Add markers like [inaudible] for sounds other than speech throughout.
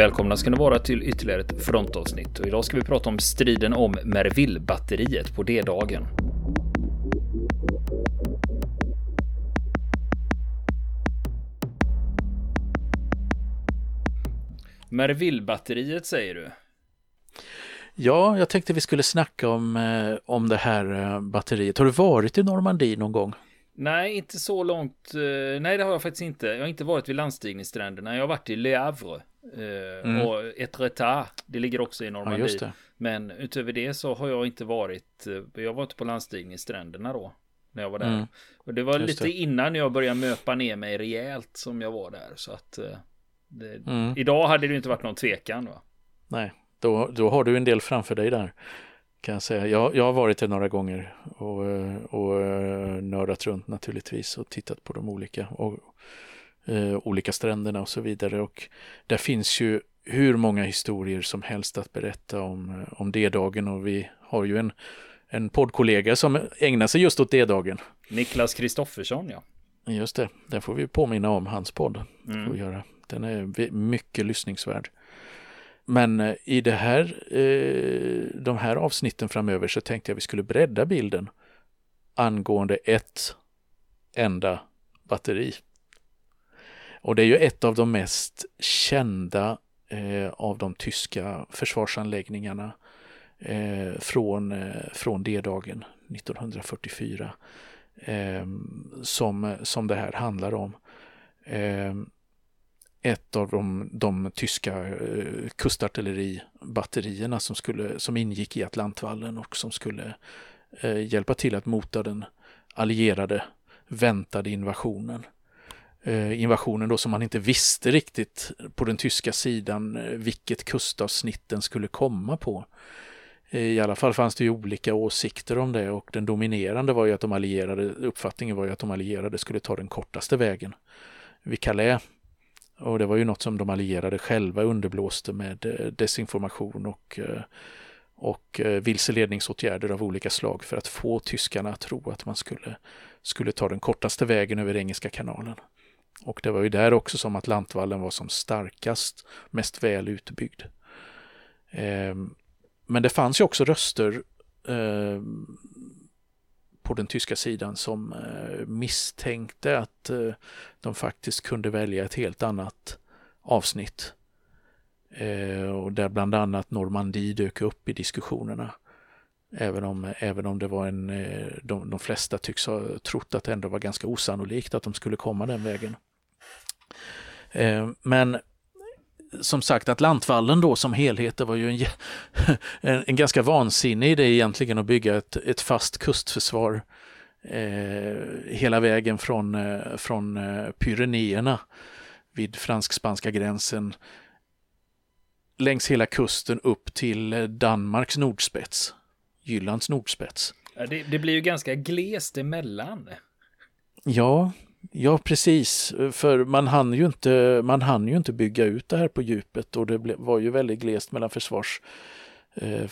Välkomna ska ni vara till ytterligare ett frontavsnitt och idag ska vi prata om striden om Merville-batteriet på D-dagen. Merville-batteriet säger du? Ja, jag tänkte vi skulle snacka om, eh, om det här eh, batteriet. Har du varit i Normandie någon gång? Nej, inte så långt. Eh, nej, det har jag faktiskt inte. Jag har inte varit vid landstigningsstränderna. Jag har varit i Le Havre. Eh, mm. Och Etretat, det ligger också i Normandie. Ja, Men utöver det så har jag inte varit, eh, jag var inte på landstigningsstränderna då. När jag var där. Mm. Och det var just lite det. innan jag började möpa ner mig rejält som jag var där. Så att det, mm. idag hade det inte varit någon tvekan. Va? Nej, då, då har du en del framför dig där. Kan jag säga. Jag, jag har varit där några gånger och, och nördat runt naturligtvis och tittat på de olika, och, eh, olika stränderna och så vidare. Och där finns ju hur många historier som helst att berätta om, om D-dagen och vi har ju en, en poddkollega som ägnar sig just åt D-dagen. Niklas Kristoffersson ja. Just det, där får vi påminna om hans podd. Mm. Får göra. Den är mycket lyssningsvärd. Men eh, i det här, eh, de här avsnitten framöver så tänkte jag vi skulle bredda bilden angående ett enda batteri. Och det är ju ett av de mest kända eh, av de tyska försvarsanläggningarna eh, från, eh, från D-dagen 1944 eh, som, som det här handlar om ehm, ett av de, de tyska eh, kustartilleribatterierna som, skulle, som ingick i Atlantvallen och som skulle eh, hjälpa till att mota den allierade väntade invasionen. Eh, invasionen då som man inte visste riktigt på den tyska sidan eh, vilket kustavsnitt den skulle komma på. Eh, I alla fall fanns det ju olika åsikter om det och den dominerande var ju att de allierade, uppfattningen var ju att de allierade skulle ta den kortaste vägen vid Calais och det var ju något som de allierade själva underblåste med desinformation och, och vilseledningsåtgärder av olika slag för att få tyskarna att tro att man skulle, skulle ta den kortaste vägen över Engelska kanalen. Och det var ju där också som Atlantvallen var som starkast, mest väl utbyggd. Eh, men det fanns ju också röster eh, på den tyska sidan som eh, misstänkte att eh, de faktiskt kunde välja ett helt annat avsnitt. Och där bland annat Normandie dök upp i diskussionerna. Även om, även om det var en, eh, de, de flesta tycks ha trott att det ändå var ganska osannolikt att de skulle komma den vägen. Eh, men som sagt Atlantvallen då som helhet, det var ju en, [laughs] en, en ganska vansinnig idé egentligen att bygga ett, ett fast kustförsvar eh, hela vägen från, eh, från eh, Pyrenéerna vid fransk-spanska gränsen längs hela kusten upp till Danmarks nordspets, Jyllands nordspets. Det, det blir ju ganska glest emellan. Ja, Ja, precis. För man hann ju inte, man hann ju inte bygga ut det här på djupet och det var ju väldigt glest mellan försvars, eh, eh,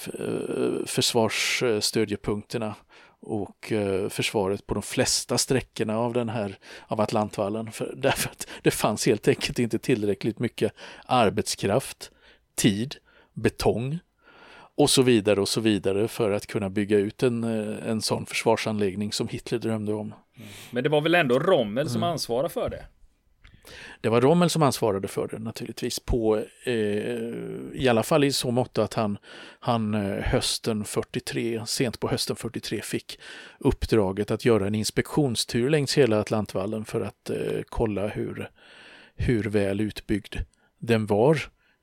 försvarsstödjepunkterna och eh, försvaret på de flesta sträckorna av den här av Atlantvallen. För, [laughs] därför att det fanns helt enkelt inte tillräckligt mycket arbetskraft, tid, betong och så vidare och så vidare för att kunna bygga ut en, en sån försvarsanläggning som Hitler drömde om. Men det var väl ändå Rommel som mm. ansvarade för det? Det var Rommel som ansvarade för det naturligtvis på eh, i alla fall i så mått att han, han eh, hösten 43, sent på hösten 43 fick uppdraget att göra en inspektionstur längs hela Atlantvallen för att eh, kolla hur, hur väl utbyggd den var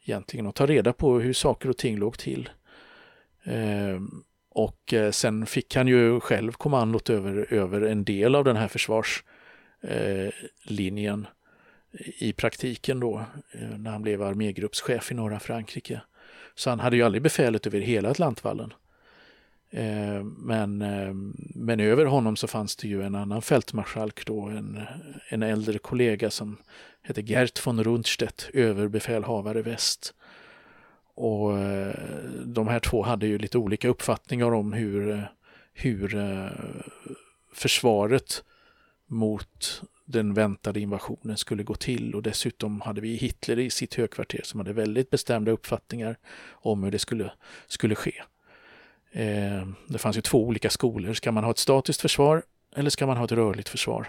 egentligen och ta reda på hur saker och ting låg till. Ehm, och eh, sen fick han ju själv kommandot över, över en del av den här försvarslinjen eh, i praktiken då, eh, när han blev armégruppschef i norra Frankrike. Så han hade ju aldrig befälet över hela Atlantvallen. Ehm, men, ehm, men över honom så fanns det ju en annan fältmarskalk då, en, en äldre kollega som hette Gert von Rundstedt, överbefälhavare väst. Och de här två hade ju lite olika uppfattningar om hur, hur eh, försvaret mot den väntade invasionen skulle gå till och dessutom hade vi Hitler i sitt högkvarter som hade väldigt bestämda uppfattningar om hur det skulle, skulle ske. Eh, det fanns ju två olika skolor. Ska man ha ett statiskt försvar eller ska man ha ett rörligt försvar?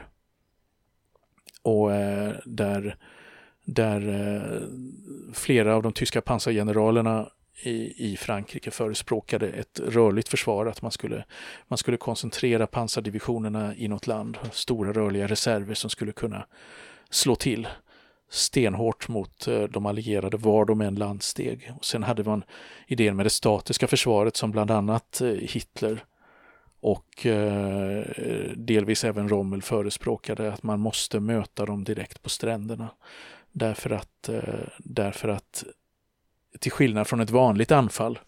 Och eh, där, där eh, flera av de tyska pansargeneralerna i, i Frankrike förespråkade ett rörligt försvar, att man skulle, man skulle koncentrera pansardivisionerna i något land, stora rörliga reserver som skulle kunna slå till stenhårt mot eh, de allierade var de än landsteg. Och sen hade man idén med det statiska försvaret som bland annat eh, Hitler och eh, delvis även Rommel förespråkade att man måste möta dem direkt på stränderna. Därför att, eh, därför att till skillnad från ett vanligt anfall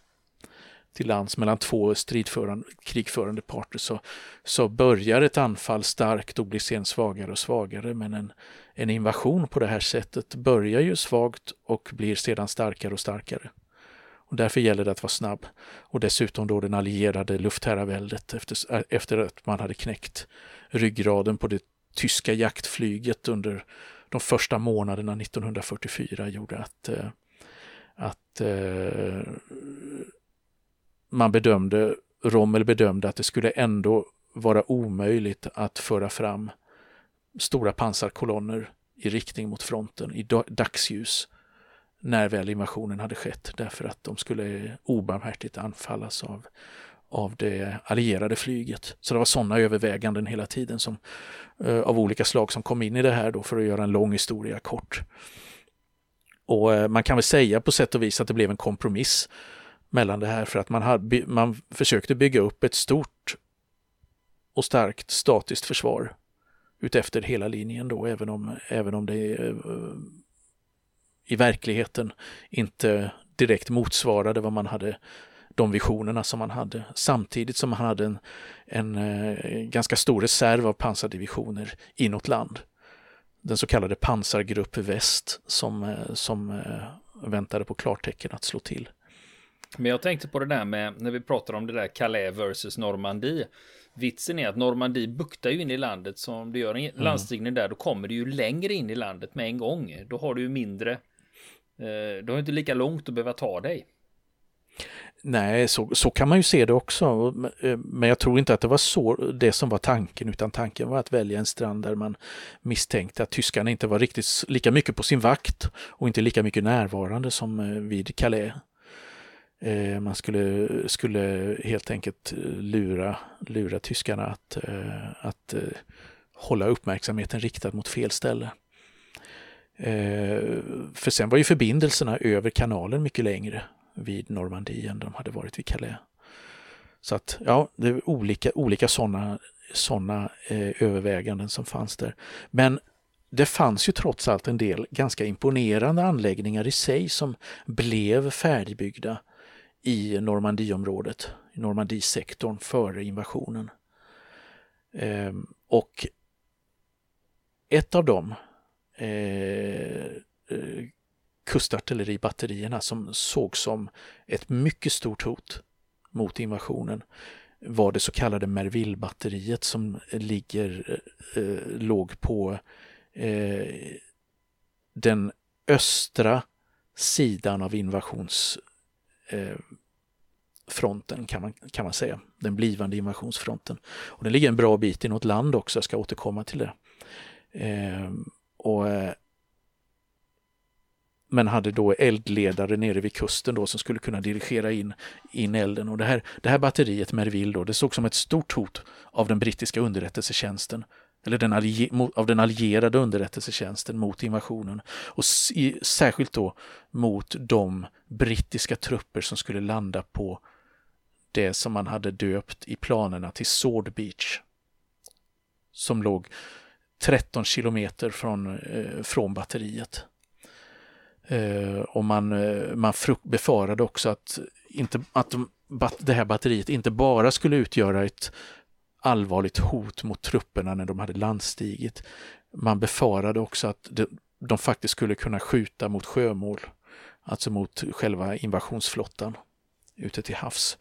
till lands mellan två stridförande, krigförande parter så, så börjar ett anfall starkt och blir sen svagare och svagare. Men en, en invasion på det här sättet börjar ju svagt och blir sedan starkare och starkare. Och därför gäller det att vara snabb. Och dessutom då den allierade luftherraväldet efter, efter att man hade knäckt ryggraden på det tyska jaktflyget under de första månaderna 1944 gjorde att, eh, att eh, man bedömde, Rommel bedömde att det skulle ändå vara omöjligt att föra fram stora pansarkolonner i riktning mot fronten i dagsljus när väl invasionen hade skett därför att de skulle obarmhärtigt anfallas av, av det allierade flyget. Så det var sådana överväganden hela tiden som, eh, av olika slag som kom in i det här då för att göra en lång historia kort. Och eh, man kan väl säga på sätt och vis att det blev en kompromiss mellan det här för att man, hade, man försökte bygga upp ett stort och starkt statiskt försvar utefter hela linjen då, även om, även om det eh, i verkligheten inte direkt motsvarade vad man hade de visionerna som man hade. Samtidigt som man hade en, en eh, ganska stor reserv av pansardivisioner inåt land. Den så kallade pansargrupp väst som, eh, som väntade på klartecken att slå till. Men jag tänkte på det där med när vi pratar om det där Calais versus Normandie. Vitsen är att Normandie buktar ju in i landet så om du gör en mm. landstigning där då kommer du ju längre in i landet med en gång. Då har du ju mindre. Eh, du har inte lika långt att behöva ta dig. Nej, så, så kan man ju se det också. Eh, men jag tror inte att det var så det som var tanken, utan tanken var att välja en strand där man misstänkte att tyskarna inte var riktigt lika mycket på sin vakt och inte lika mycket närvarande som eh, vid Calais. Eh, man skulle, skulle helt enkelt lura, lura tyskarna att, att hålla uppmärksamheten riktad mot fel ställe. För sen var ju förbindelserna över kanalen mycket längre vid Normandie än de hade varit vid Calais. Så att ja, det är olika, olika sådana såna, eh, överväganden som fanns där. Men det fanns ju trots allt en del ganska imponerande anläggningar i sig som blev färdigbyggda i Normandieområdet, i Normandiesektorn före invasionen. Eh, och ett av dem, eh, eh kustartilleribatterierna som sågs som ett mycket stort hot mot invasionen var det så kallade Merville-batteriet som ligger, eh, låg på eh, den östra sidan av invasionsfronten, eh, kan man, kan man säga, den blivande invasionsfronten. Och den ligger en bra bit i något land också, jag ska återkomma till det. Eh, och, eh, men hade då eldledare nere vid kusten då som skulle kunna dirigera in, in elden. Och det här, det här batteriet Merville då, det såg som ett stort hot av den brittiska underrättelsetjänsten eller den av den allierade underrättelsetjänsten mot invasionen och särskilt då mot de brittiska trupper som skulle landa på det som man hade döpt i planerna till Sword Beach. Som låg 13 kilometer från, eh, från batteriet. Eh, och man, eh, man befarade också att, inte, att de, det här batteriet inte bara skulle utgöra ett allvarligt hot mot trupperna när de hade landstigit. Man befarade också att de, de faktiskt skulle kunna skjuta mot sjömål, alltså mot själva invasionsflottan ute till havs.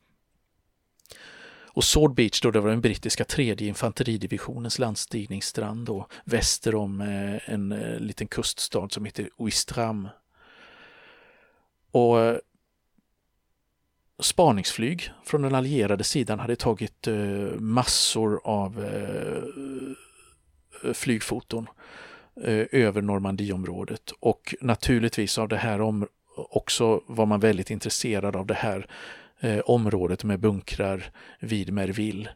Och Sword Beach då, det var den brittiska tredje infanteridivisionens landstigningsstrand då, väster om eh, en eh, liten kuststad som heter Ouistreham. Och eh, spaningsflyg från den allierade sidan hade tagit eh, massor av eh, flygfoton över Normandieområdet och naturligtvis av det här om också var man väldigt intresserad av det här området med bunkrar vid Merville.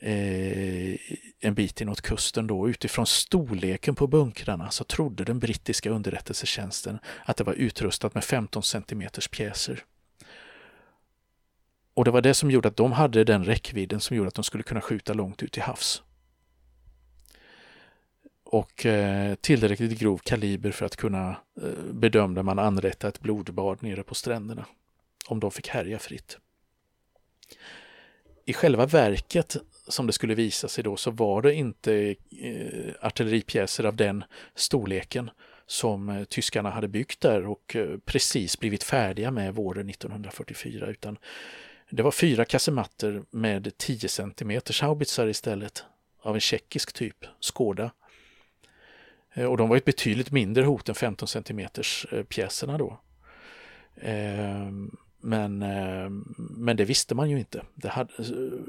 Eh, en bit inåt kusten då. Utifrån storleken på bunkrarna så trodde den brittiska underrättelsetjänsten att det var utrustat med 15 cm pjäser. Och det var det som gjorde att de hade den räckvidden som gjorde att de skulle kunna skjuta långt ut i havs. Och eh, tillräckligt grov kaliber för att kunna eh, bedömde man anrätta ett blodbad nere på stränderna om de fick härja fritt. I själva verket, som det skulle visa sig då, så var det inte eh, artilleripjäser av den storleken som eh, tyskarna hade byggt där och eh, precis blivit färdiga med våren 1944, utan det var fyra kasematter med 10 cm haubitsar istället, av en tjeckisk typ, Skåda. Eh, och de var ett betydligt mindre hot än 15 cm eh, pjäserna då. Ehm, men, eh, men det visste man ju inte. Det hade,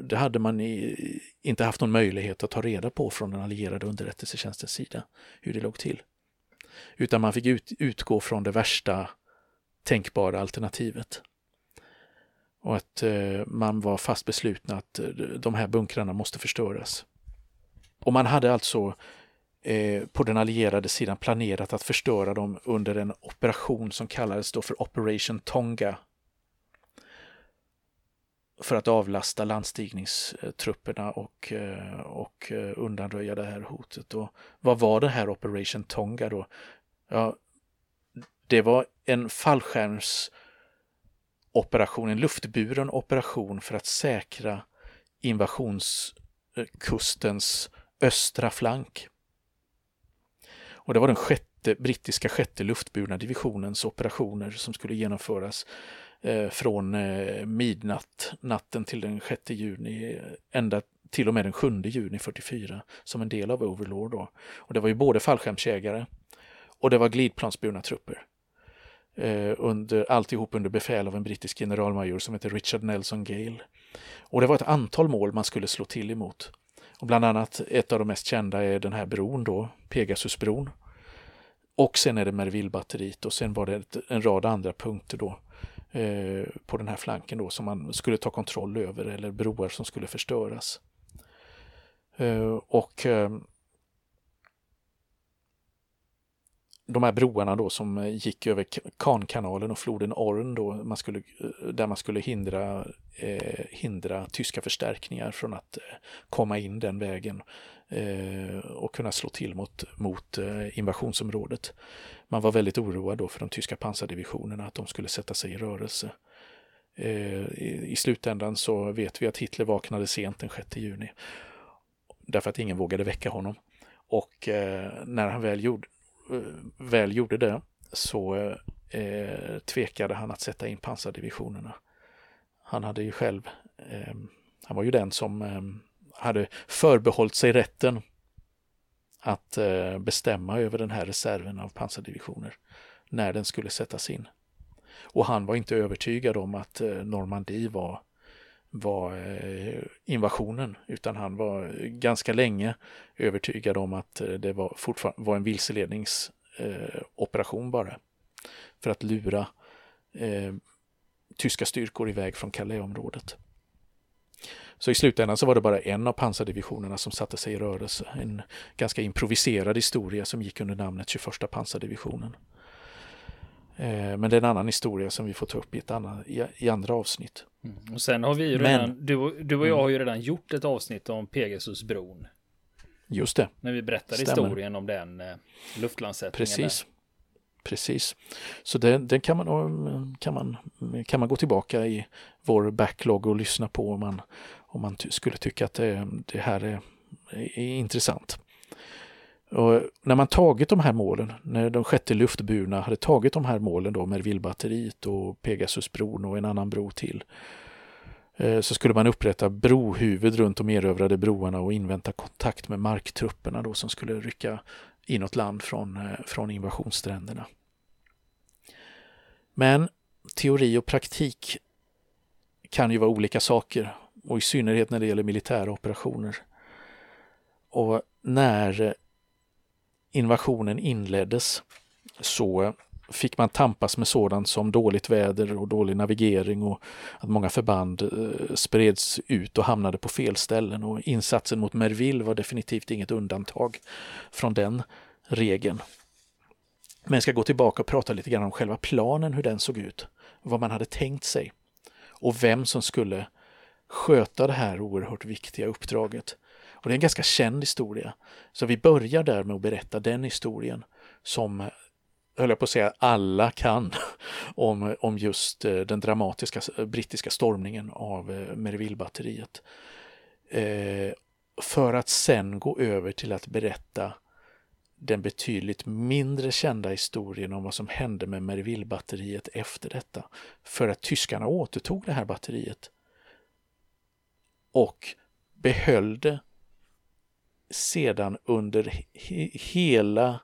det hade man i, inte haft någon möjlighet att ta reda på från den allierade underrättelsetjänstens sida, hur det låg till. Utan man fick ut, utgå från det värsta tänkbara alternativet. Och att eh, man var fast beslutna att eh, de här bunkrarna måste förstöras. Och man hade alltså på den allierade sidan planerat att förstöra dem under en operation som kallades då för Operation Tonga för att avlasta landstigningstrupperna och, eh, och eh, undanröja det här hotet. Och vad var det här Operation Tonga då? Ja, det var en fallskärmsoperation, en luftburen operation för att säkra invasionskustens östra flank. Och det var den sjätte, brittiska sjätte luftburna divisionens operationer som skulle genomföras Eh, från eh, midnatt, natten till den 6 juni, ända till och med den 7 juni 44 som en del av Overlord. Då. Och det var ju både fallskärmsjägare och det var glidplansburna trupper. Eh, under, alltihop under befäl av en brittisk generalmajor som heter Richard Nelson Gale. Och det var ett antal mål man skulle slå till emot. Och bland annat ett av de mest kända är den här bron då, Pegasusbron. Och sen är det Mervillebatteriet och sen var det ett, en rad andra punkter då Eh, på den här flanken då som man skulle ta kontroll över eller broar som skulle förstöras. Eh, och eh, de här broarna då som eh, gick över Kankanalen och floden Orn då, man skulle, eh, där man skulle hindra, eh, hindra tyska förstärkningar från att eh, komma in den vägen eh, och kunna slå till mot, mot eh, invasionsområdet man var väldigt oroad då för de tyska pansardivisionerna, att de skulle sätta sig i rörelse. Eh, I slutändan så vet vi att Hitler vaknade sent den 6 juni. Därför att ingen vågade väcka honom. Och eh, när han väl gjorde, Eh, väl gjorde det så eh, tvekade han att sätta in pansardivisionerna. Han hade ju själv, ehm, han var ju den som ehm, hade förbehållit sig rätten att eh, bestämma över den här reserven av pansardivisioner när den skulle sättas in. Och han var inte övertygad om att eh, Normandie var, var eh, invasionen utan han var ganska länge övertygad om att eh, det var, fortfarande var en vilseledningsoperation eh, bara för att lura tyska styrkor iväg från Calais-området. Så i slutändan så var det bara en av pansardivisionerna som satte sig i rörelse. En ganska improviserad historia som gick under namnet 21 pansardivisionen. Eh, men det är en annan historia som vi får ta upp i, ett annat, i, andra avsnitt. Mm. Och sen har vi ju redan, Men, du, du och jag mm. har ju redan gjort ett avsnitt om Pegasusbron. Just det. När vi berättar Stämmer. historien om den eh, luftlandsättningen. Precis. Där. Precis. Så det, det, kan, man, kan, man, kan man gå tillbaka i vår backlog och lyssna på om man, om man skulle tycka att det, det här är, är, intressant. Och när man tagit de här målen, när de sjätte luftburna hade tagit de här målen då med Villbatteriet och Pegasusbron och en annan bro till, eh, så skulle man upprätta brohuvud runt de erövrade broarna och invänta kontakt med marktrupperna då som skulle rycka inåt land från, eh, från invasionsstränderna. Men teori och praktik kan ju vara olika saker och i synnerhet när det gäller militära operationer. Och när invasionen inleddes så fick man tampas med sådant som dåligt väder och dålig navigering och att många förband eh, spreds ut och hamnade på fel ställen och insatsen mot Merville var definitivt inget undantag från den regeln. Men jag ska gå tillbaka och prata lite grann om själva planen, hur den såg ut, vad man hade tänkt sig och vem som skulle sköta det här oerhört viktiga uppdraget. Och det är en ganska känd historia. Så vi börjar där med att berätta den historien som höll jag på att säga, alla kan [laughs] om, om just eh, den dramatiska eh, brittiska stormningen av eh, Merville-batteriet. Eh, för att sen gå över till att berätta den betydligt mindre kända historien om vad som hände med Merville-batteriet efter detta. För att tyskarna återtog det här batteriet och behöll det sedan under he hela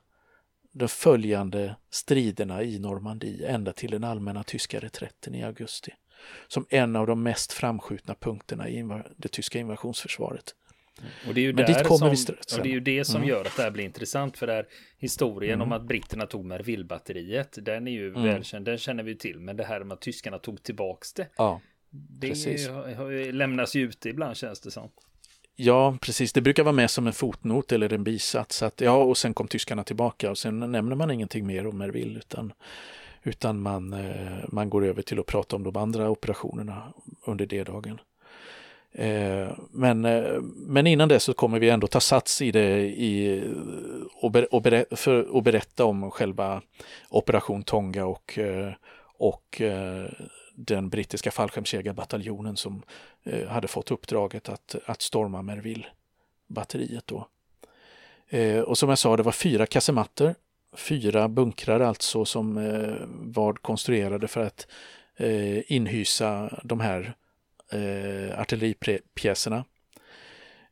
de följande striderna i Normandie ända till den allmänna tyska reträtten i augusti. Som en av de mest framskjutna punkterna i det tyska invasionsförsvaret. Och det är ju, Men dit kommer som, och det, är ju det som mm. gör att det här blir intressant för det här historien mm. om att britterna tog Merville-batteriet. Den är ju mm. välkänd, den känner vi till. Men det här med att tyskarna tog tillbaks det. Ja, det precis. lämnas ju ute ibland känns det som. Ja, precis. Det brukar vara med som en fotnot eller en bisats. Att, ja, och sen kom tyskarna tillbaka och sen nämner man ingenting mer om Merville utan, utan man, eh, man går över till att prata om de andra operationerna under D-dagen. Eh, men, eh, men innan det så kommer vi ändå ta sats i det i, och, ber, och, ber, för, och berätta om själva Operation Tonga och, och den brittiska fallskärmsjägarbataljonen som eh, hade fått uppdraget att, att storma Merville-batteriet då. Eh, och som jag sa, det var fyra kasematter, fyra bunkrar alltså som eh, var konstruerade för att eh, inhysa de här eh, artilleripjäserna.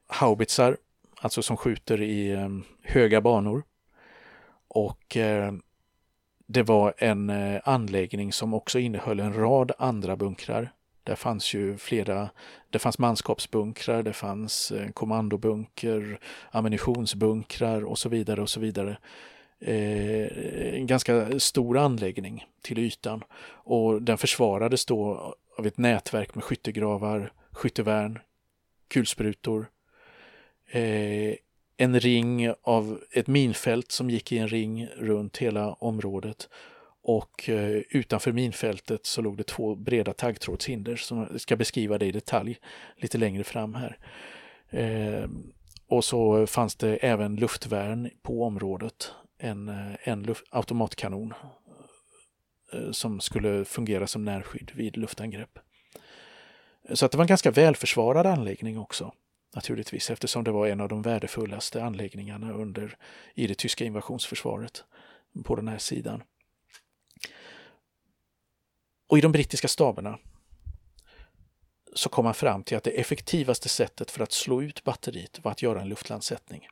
Haubitsar, alltså som skjuter i eh, höga banor. Och eh, det var en eh, anläggning som också innehöll en rad andra bunkrar. Där fanns ju flera, det fanns manskapsbunkrar, det fanns eh, kommandobunker, ammunitionsbunkrar och så vidare och så vidare. Eh, en ganska stor anläggning till ytan och den försvarades då av ett nätverk med skyttegravar, skyttevärn, kulsprutor, eh, en ring av ett minfält som gick i en ring runt hela området. Och eh, utanför minfältet så låg det två breda taggtrådshinder som jag ska beskriva det i detalj lite längre fram här. Eh, och så fanns det även luftvärn på området. En, eh, en luft, automatkanon eh, som skulle fungera som närskydd vid luftangrepp. Så att det var en ganska välförsvarad anläggning också naturligtvis eftersom det var en av de värdefullaste anläggningarna under, i det tyska invasionsförsvaret på den här sidan. Och i de brittiska staberna så kom man fram till att det effektivaste sättet för att slå ut batteriet var att göra en luftlandsättning.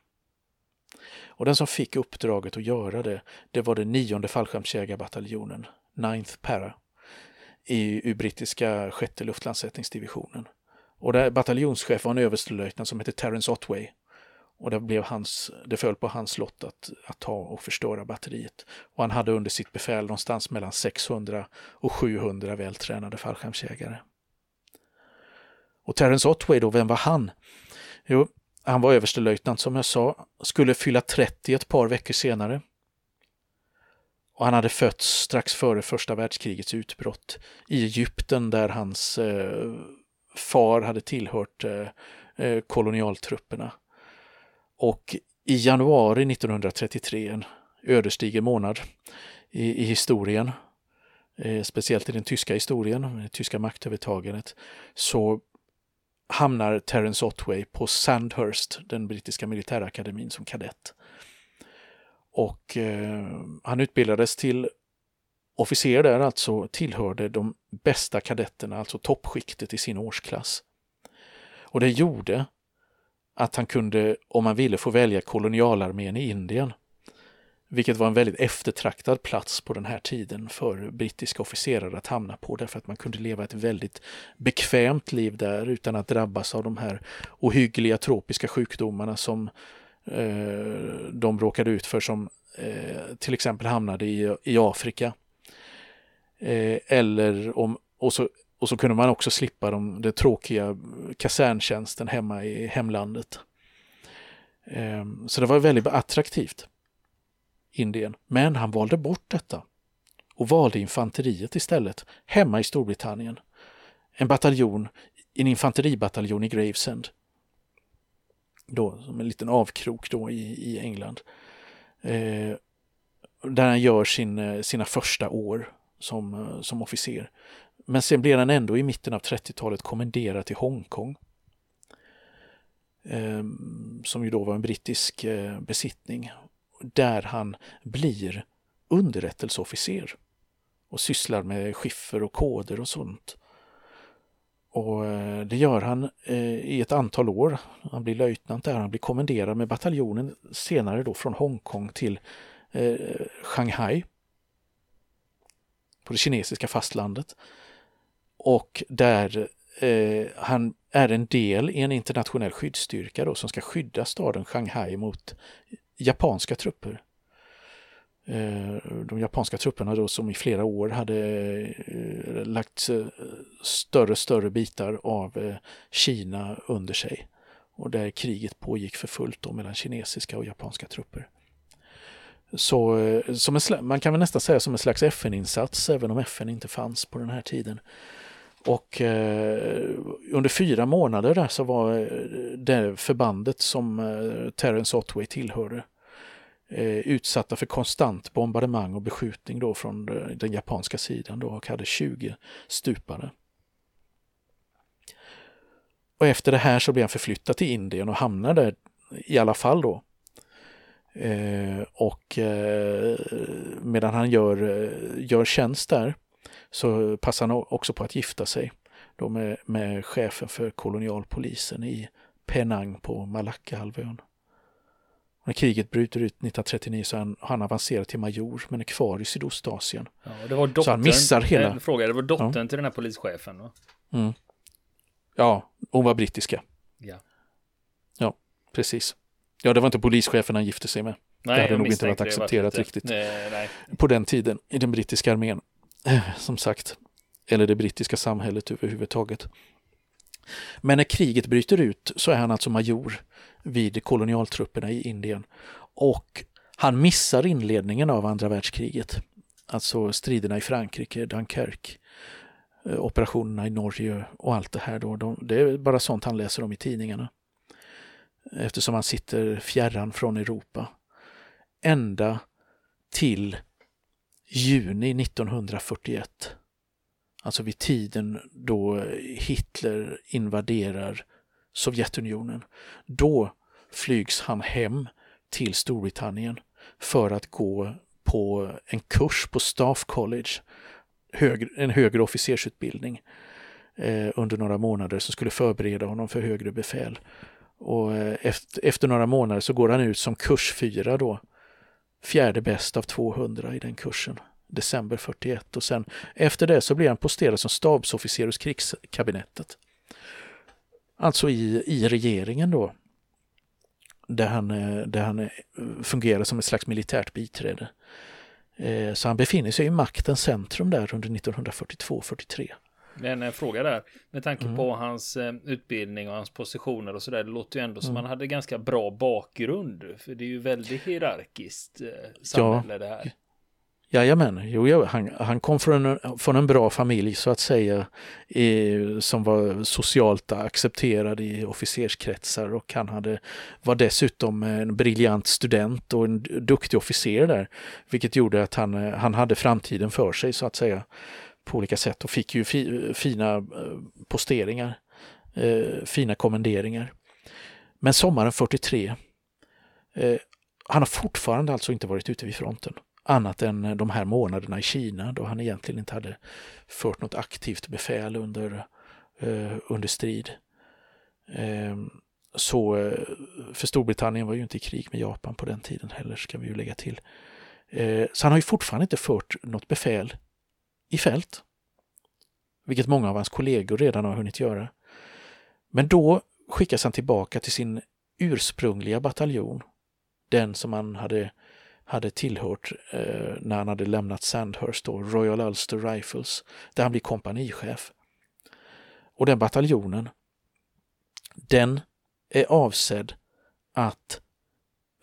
Och den som fick uppdraget att göra det, det var den nionde fallskärmsjägarbataljonen, Ninth Para, i, i brittiska sjätte luftlandsättningsdivisionen. Och där bataljonschef var en överstelöjtnant som hette Terence Otway. Och det, blev hans, det föll på hans lott att, att ta och förstöra batteriet. Och han hade under sitt befäl någonstans mellan 600 och 700 vältränade fallskärmsjägare. Och Terence Otway då, vem var han? Jo, han var överstelöjtnant som jag sa, skulle fylla 30 ett par veckor senare. Och han hade fötts strax före första världskrigets utbrott i Egypten där hans eh, far hade tillhört eh, eh, kolonialtrupperna. Och i januari 1933, en ödesdiger månad i, i historien, eh, speciellt i den tyska historien, det tyska maktövertagandet, så hamnar Terence Otway på Sandhurst, den brittiska militärakademin, som kadett. Och eh, han utbildades till officer där alltså tillhörde de bästa kadetterna, alltså toppskiktet i sin årsklass. Och det gjorde att han kunde, om han ville, få välja kolonialarmén i Indien. Vilket var en väldigt eftertraktad plats på den här tiden för brittiska officerare att hamna på därför att man kunde leva ett väldigt bekvämt liv där utan att drabbas av de här ohyggliga tropiska sjukdomarna som eh, de råkade ut för som eh, till exempel hamnade i, i Afrika. Eh, eller om, och så, och så kunde man också slippa de, den tråkiga kaserntjänsten hemma i hemlandet. Eh, så det var väldigt attraktivt. Indien. Men han valde bort detta och valde infanteriet istället, hemma i Storbritannien. En bataljon, en infanteribataljon i Gravesend. Då, som en liten avkrok då i, i England. Eh, där han gör sin, eh, sina första år som, eh, som officer. Men sen blir han ändå i mitten av 30-talet kommenderad till Hongkong. Eh, som ju då var en brittisk eh, besittning där han blir underrättelseofficer och sysslar med skiffer och koder och sånt. Och eh, det gör han eh, i ett antal år. Han blir löjtnant där, han blir kommenderad med bataljonen senare då från Hongkong till eh, Shanghai på det kinesiska fastlandet. Och där eh, han är en del i en internationell skyddsstyrka då, som ska skydda staden Shanghai mot japanska trupper. Eh, de japanska trupperna då som i flera år hade eh, lagt större större bitar av Kina under sig. Och där kriget pågick för fullt då mellan kinesiska och japanska trupper. Så eh, som en, man kan väl nästan säga som en slags FN-insats, även om FN inte fanns på den här tiden. Och eh, under fyra månader där så var eh, det förbandet som eh, Terence Otway tillhörde eh, utsatta för konstant bombardemang och beskjutning då från eh, den japanska sidan då och hade 20 stupade. Och efter det här så blev han förflyttad till Indien och hamnade där i alla fall då. Eh, och eh, medan han gör, gör tjänst där så passar han också på att gifta sig då med, med chefen för kolonialpolisen i Penang på Malaccahalvön. När kriget bryter ut 1939 så han, han avancerat till major men är kvar i Sydostasien. Ja, det var dottern, så han missar hela... Fråga, det var dottern ja. till den här polischefen va? Mm. Ja, hon var brittiska. Ja. Ja, precis. Ja, det var inte polischefen han gifte sig med. Nej, det hade nog inte varit accepterat inte. riktigt nej, nej. på den tiden i den brittiska armén. [clears throat] Som sagt, eller det brittiska samhället överhuvudtaget. Men när kriget bryter ut så är han alltså major vid kolonialtrupperna i Indien och han missar inledningen av andra världskriget, alltså striderna i Frankrike, Dunkerque, eh, operationerna i Norge och allt det här. Då. De, det är bara sånt han läser om i tidningarna. Eftersom han sitter fjärran från Europa. Ända till juni 1941 Alltså vid tiden då Hitler invaderar Sovjetunionen. Då flygs han hem till Storbritannien för att gå på en kurs på Staff College, en högre officersutbildning eh, under några månader som skulle förbereda honom för högre befäl. Och eh, efter, efter, några månader så går han ut som kursfyra då, fjärde bäst av 200 i den kursen december 41 och sen efter det så blir han posterad som stabsofficer hos krigskabinettet. Alltså i, i regeringen då. Där han, eh, där han eh, fungerar som ett slags militärt biträde. Så han befinner sig i maktens centrum där under 1942-43. En fråga där, med tanke mm. på hans utbildning och hans positioner och sådär, det låter ju ändå som mm. han hade ganska bra bakgrund. För det är ju väldigt hierarkiskt samhälle ja, det här. Jajamän, jo, jo, han, han kom från en, från en bra familj så att säga i, som var socialt accepterad i officerskretsar och han hade, var dessutom en briljant student och en duktig officer där. Vilket gjorde att han, han hade framtiden för sig så att säga på olika sätt och fick ju fi, fina eh, posteringar, eh, fina kommenderingar. Men sommaren 43, eh, han har fortfarande alltså inte varit ute vid fronten. annat än eh, de här månaderna i Kina då han egentligen inte hade fört något aktivt befäl under, eh, under strid. Eh, så eh, för Storbritannien var ju inte i krig med Japan på den tiden heller, ska vi ju lägga till. Eh, så han har ju fortfarande inte fört något befäl i fält. Vilket många av hans kollegor redan har hunnit göra. Men då skickas han tillbaka till sin ursprungliga bataljon. Den som han hade, hade tillhört eh, när han hade lämnat Sandhurst, då, Royal Ulster Rifles, där han blir kompanichef. Och den bataljonen, den är avsedd att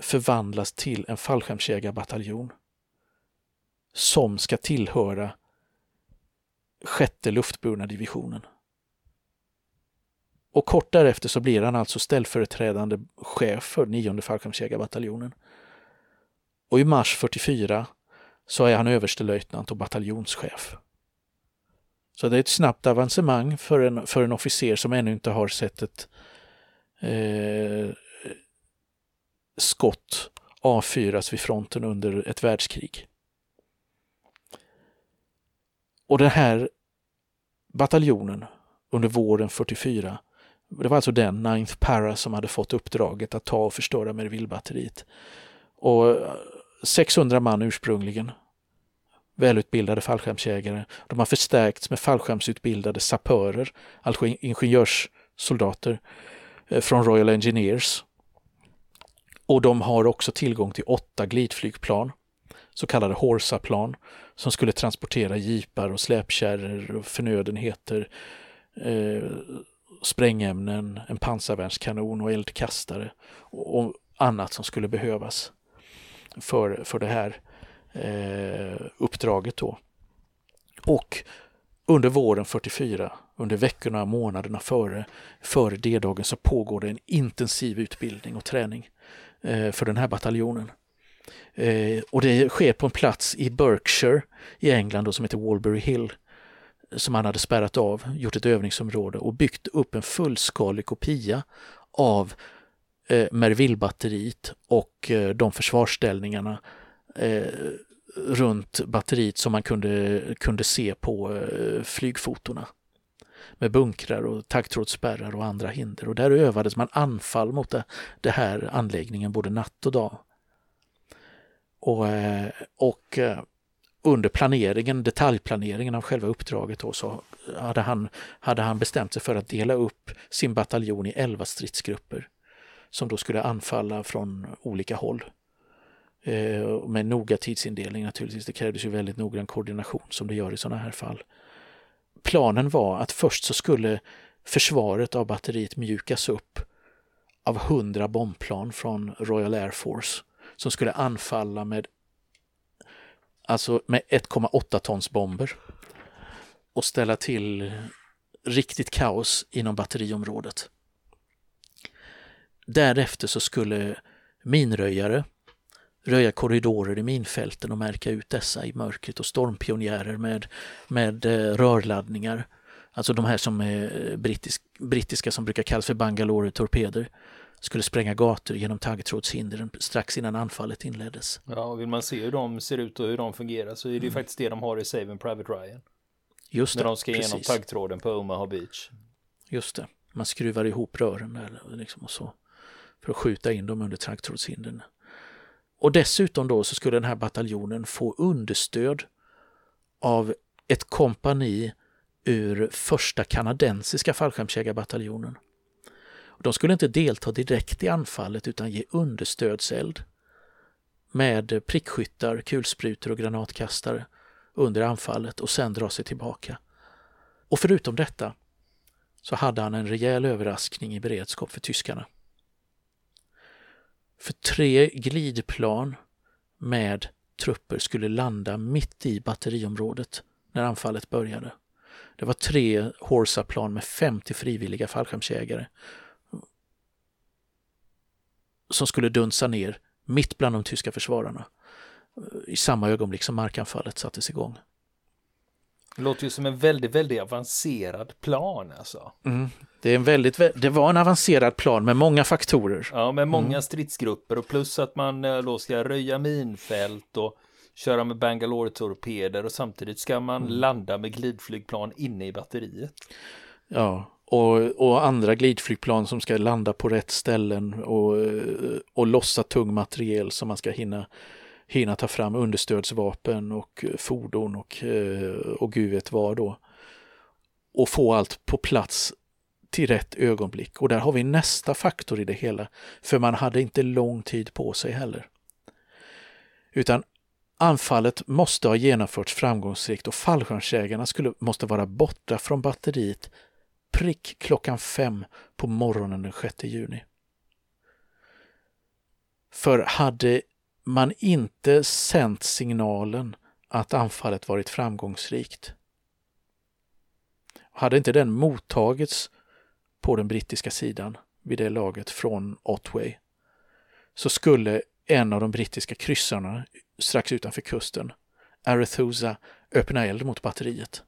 förvandlas till en fallskärmsjägarbataljon som ska tillhöra sjätte luftburna divisionen. Och kort därefter så blir han alltså ställföreträdande chef för nionde fallskärmsjägarbataljonen. Och i mars 44 så är han överstelöjtnant och bataljonschef. Så det är ett snabbt avancemang för en, för en officer som ännu inte har sett ett eh, skott avfyras vid fronten under ett världskrig. Och den här bataljonen under våren 44, det var alltså den, Ninth Para, som hade fått uppdraget att ta och förstöra Merville-batteriet. Och eh, 600 man ursprungligen, välutbildade fallskärmsjägare. De har förstärkts med fallskärmsutbildade sapörer, alltså ingenjörssoldater eh, från Royal Engineers. Och de har också tillgång till åtta glidflygplan, så kallade Horsaplan som skulle transportera jeepar och släpkärror och förnödenheter, eh, sprängämnen, en pansarvärnskanon och eldkastare och, och annat som skulle behövas för, för det här eh, uppdraget då. Och under våren 44, under veckorna och månaderna före, före D-dagen så pågår det en intensiv utbildning och träning eh, för den här bataljonen. Eh, och det sker på en plats i Berkshire i England då, som heter Walbury Hill som han hade spärrat av, gjort ett övningsområde och byggt upp en fullskalig kopia av eh, Merville-batteriet och eh, de försvarsställningarna eh, runt batteriet som man kunde, kunde se på eh, flygfotorna med bunkrar och taggtrådsspärrar och andra hinder. Och där övades man anfall mot det, det här anläggningen både natt och dag. Och, eh, och eh, under planeringen, detaljplaneringen av själva uppdraget då, så hade han, hade han bestämt sig för att dela upp sin bataljon i elva stridsgrupper som då skulle anfalla från olika håll. Eh, med noga tidsindelning naturligtvis. Det krävdes ju väldigt noggrann koordination som det gör i sådana här fall. Planen var att först så skulle försvaret av batteriet mjukas upp av hundra bombplan från Royal Air Force som skulle anfalla med alltså med 1,8 tons bomber och ställa till riktigt kaos inom batteriområdet. Därefter så skulle minröjare röja korridorer i minfälten och märka ut dessa i mörkret och stormpionjärer med, med eh, rörladdningar. Alltså de här som är eh, brittisk, brittiska som brukar kallas för Bangalore-torpeder skulle spränga gator genom taggtrådshindren strax innan anfallet inleddes. Ja, och vill man se hur de ser ut och hur de fungerar så är det ju mm. faktiskt det de har i Saving Private Ryan. Just det, När de ska precis. igenom taggtråden på Omaha Beach. Just det, man skruvar ihop rören där liksom och så för att skjuta in dem under taggtrådshindren. Och dessutom då så skulle den här bataljonen få understöd av ett kompani ur första kanadensiska fallskärmsjägarbataljonen. De skulle inte delta direkt i anfallet utan ge understödseld med prickskyttar, kulsprutor och granatkastare under anfallet och sen dra sig tillbaka. Och förutom detta så hade han en rejäl överraskning i beredskap för tyskarna. För tre glidplan med trupper skulle landa mitt i batteriområdet när anfallet började. Det var tre Horsa-plan med 50 frivilliga fallskärmsjägare som skulle dunsa ner mitt bland de tyska försvararna i samma ögonblick som markanfallet sattes igång. Det låter ju som en väldigt, väldigt avancerad plan alltså. Mm. Det, är en väldigt, det var en avancerad plan med många faktorer. Ja, med många mm. stridsgrupper och plus att man eh, då ska röja minfält och köra med Bangalore-torpeder och samtidigt ska man mm. landa med glidflygplan inne i batteriet. Ja, och, och, andra glidflygplan som ska landa på rätt ställen och, och lossa tung materiel som man ska hinna, hinna ta fram understödsvapen och fordon och, eh, och gud vet vad då. Och få allt på plats till rätt ögonblick. Och där har vi nästa faktor i det hela. För man hade inte lång tid på sig heller. Utan anfallet måste ha genomförts framgångsrikt och fallskärmsjägarna skulle, måste vara borta från batteriet prick klockan fem på morgonen den 6 juni. För hade man inte sänt signalen att anfallet varit framgångsrikt, hade inte den mottagits på den brittiska sidan vid det laget från Otway, så skulle en av de brittiska kryssarna strax utanför kusten, Arethusa, öppna eld mot batteriet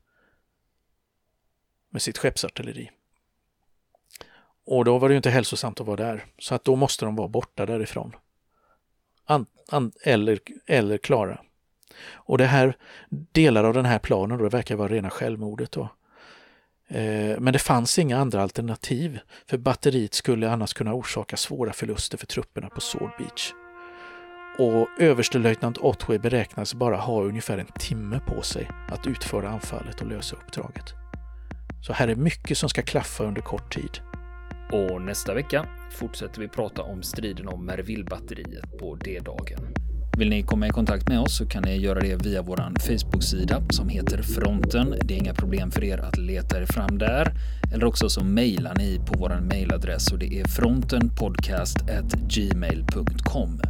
med sitt skeppsartilleri. Och då var det ju inte hälsosamt att vara där, så att då måste de vara borta därifrån. An, an, eller, eller klara. Och det här, delar av den här planen då, det verkar vara rena självmordet då. Eh, men det fanns inga andra alternativ, för batteriet skulle annars kunna orsaka svåra förluster för trupperna på Sword Beach. Och överstelöjtnant Otway beräknas bara ha ungefär en timme på sig att utföra anfallet och lösa uppdraget. Så här är mycket som ska klaffa under kort tid. Och nästa vecka fortsätter vi prata om striden om Merville-batteriet på D-dagen. Vill ni komma i kontakt med oss så kan ni göra det via vår Facebook-sida som heter Fronten. Det är inga problem för er att leta er fram där. Eller också så mejlar ni på vår mejladress och det är frontenpodcast@gmail.com.